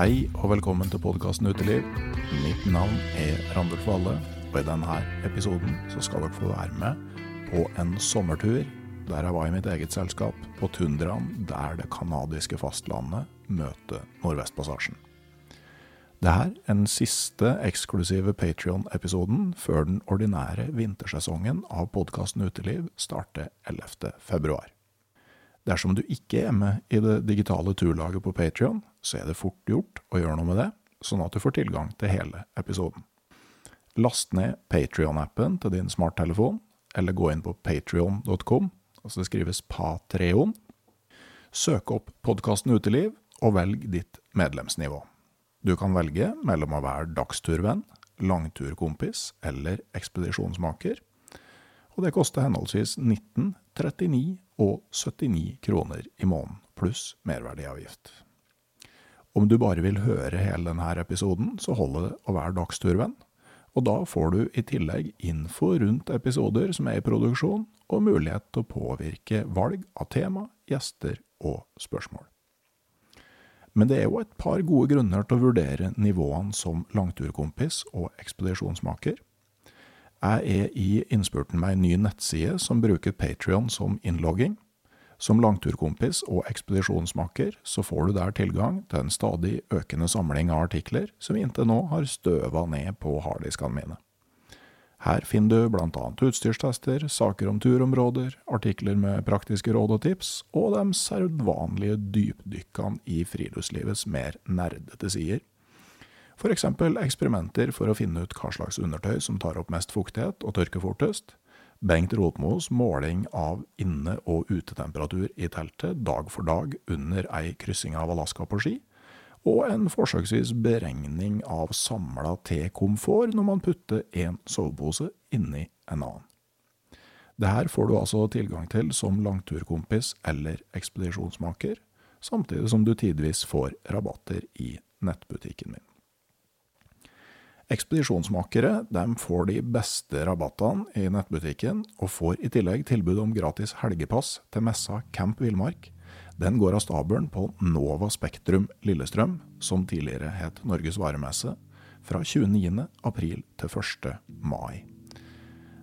Hei og velkommen til podkasten Uteliv. Mitt navn er Randulf Valle, og i denne episoden så skal dere få være med på en sommertur der jeg var i mitt eget selskap på tundraen der det canadiske fastlandet møter Nordvestpassasjen. Dette er den siste eksklusive Patrion-episoden før den ordinære vintersesongen av podkasten Uteliv starter 11. Dersom du ikke er med i det digitale turlaget på Patrion, så er det fort gjort å gjøre noe med det, sånn at du får tilgang til hele episoden. Last ned Patrion-appen til din smarttelefon, eller gå inn på patrion.com, altså det skrives Patreon. Søk opp podkasten Uteliv, og velg ditt medlemsnivå. Du kan velge mellom å være dagsturvenn, langturkompis eller ekspedisjonsmaker, og det koster henholdsvis 19, 39 og 79 kroner i måneden, pluss merverdiavgift. Om du bare vil høre hele denne episoden, så holder det å være dagsturvenn, og da får du i tillegg info rundt episoder som er i produksjon, og mulighet til å påvirke valg av tema, gjester og spørsmål. Men det er jo et par gode grunner til å vurdere nivåene som langturkompis og ekspedisjonsmaker. Jeg er i innspurten med ei ny nettside som bruker Patrion som innlogging. Som langturkompis og ekspedisjonsmakker så får du der tilgang til en stadig økende samling av artikler som inntil nå har støva ned på harddiskene mine. Her finner du annet utstyrstester, saker om turområder, artikler med praktiske råd og tips, og de sedvanlige dypdykkene i friluftslivets mer nerdete sider. Eksempel eksperimenter for å finne ut hva slags undertøy som tar opp mest fuktighet og tørker fortest, Bengt Rotmos måling av inne- og utetemperatur i teltet dag for dag under ei kryssing av Alaska på ski, og en forsøksvis beregning av samla T-komfort når man putter én sovepose inni en annen. Det her får du altså tilgang til som langturkompis eller ekspedisjonsmaker, samtidig som du tidvis får rabatter i nettbutikken min. Ekspedisjonsmakere de får de beste rabattene i nettbutikken, og får i tillegg tilbud om gratis helgepass til messa Camp Villmark. Den går av stabelen på Nova Spektrum Lillestrøm, som tidligere het Norges varemesse, fra 29. april til 1. mai.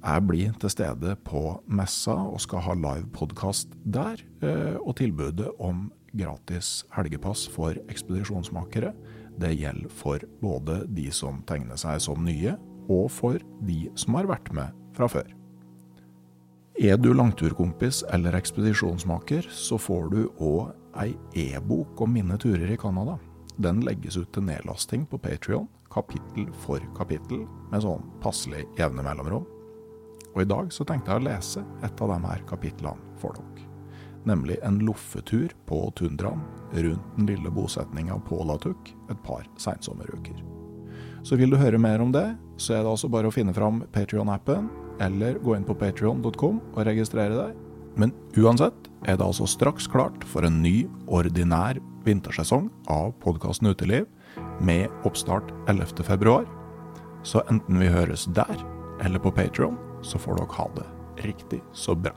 Jeg blir til stede på messa og skal ha live podkast der, og tilbudet om gratis helgepass for ekspedisjonsmakere det gjelder for både de som tegner seg som nye, og for de som har vært med fra før. Er du langturkompis eller ekspedisjonsmaker, så får du òg ei e-bok om mine turer i Canada. Den legges ut til nedlasting på Patrion, kapittel for kapittel, med sånn passelig jevne mellomrom. Og i dag så tenkte jeg å lese et av de her kapitlene for dere. Nemlig en loffetur på tundraen rundt den lille bosetninga Pålatuk et par seinsommeruker. Så vil du høre mer om det, så er det altså bare å finne fram Patrion-appen, eller gå inn på patrion.com og registrere deg. Men uansett er det altså straks klart for en ny, ordinær vintersesong av podkasten Uteliv, med oppstart 11.2. Så enten vi høres der eller på Patrion, så får dere ha det riktig så bra.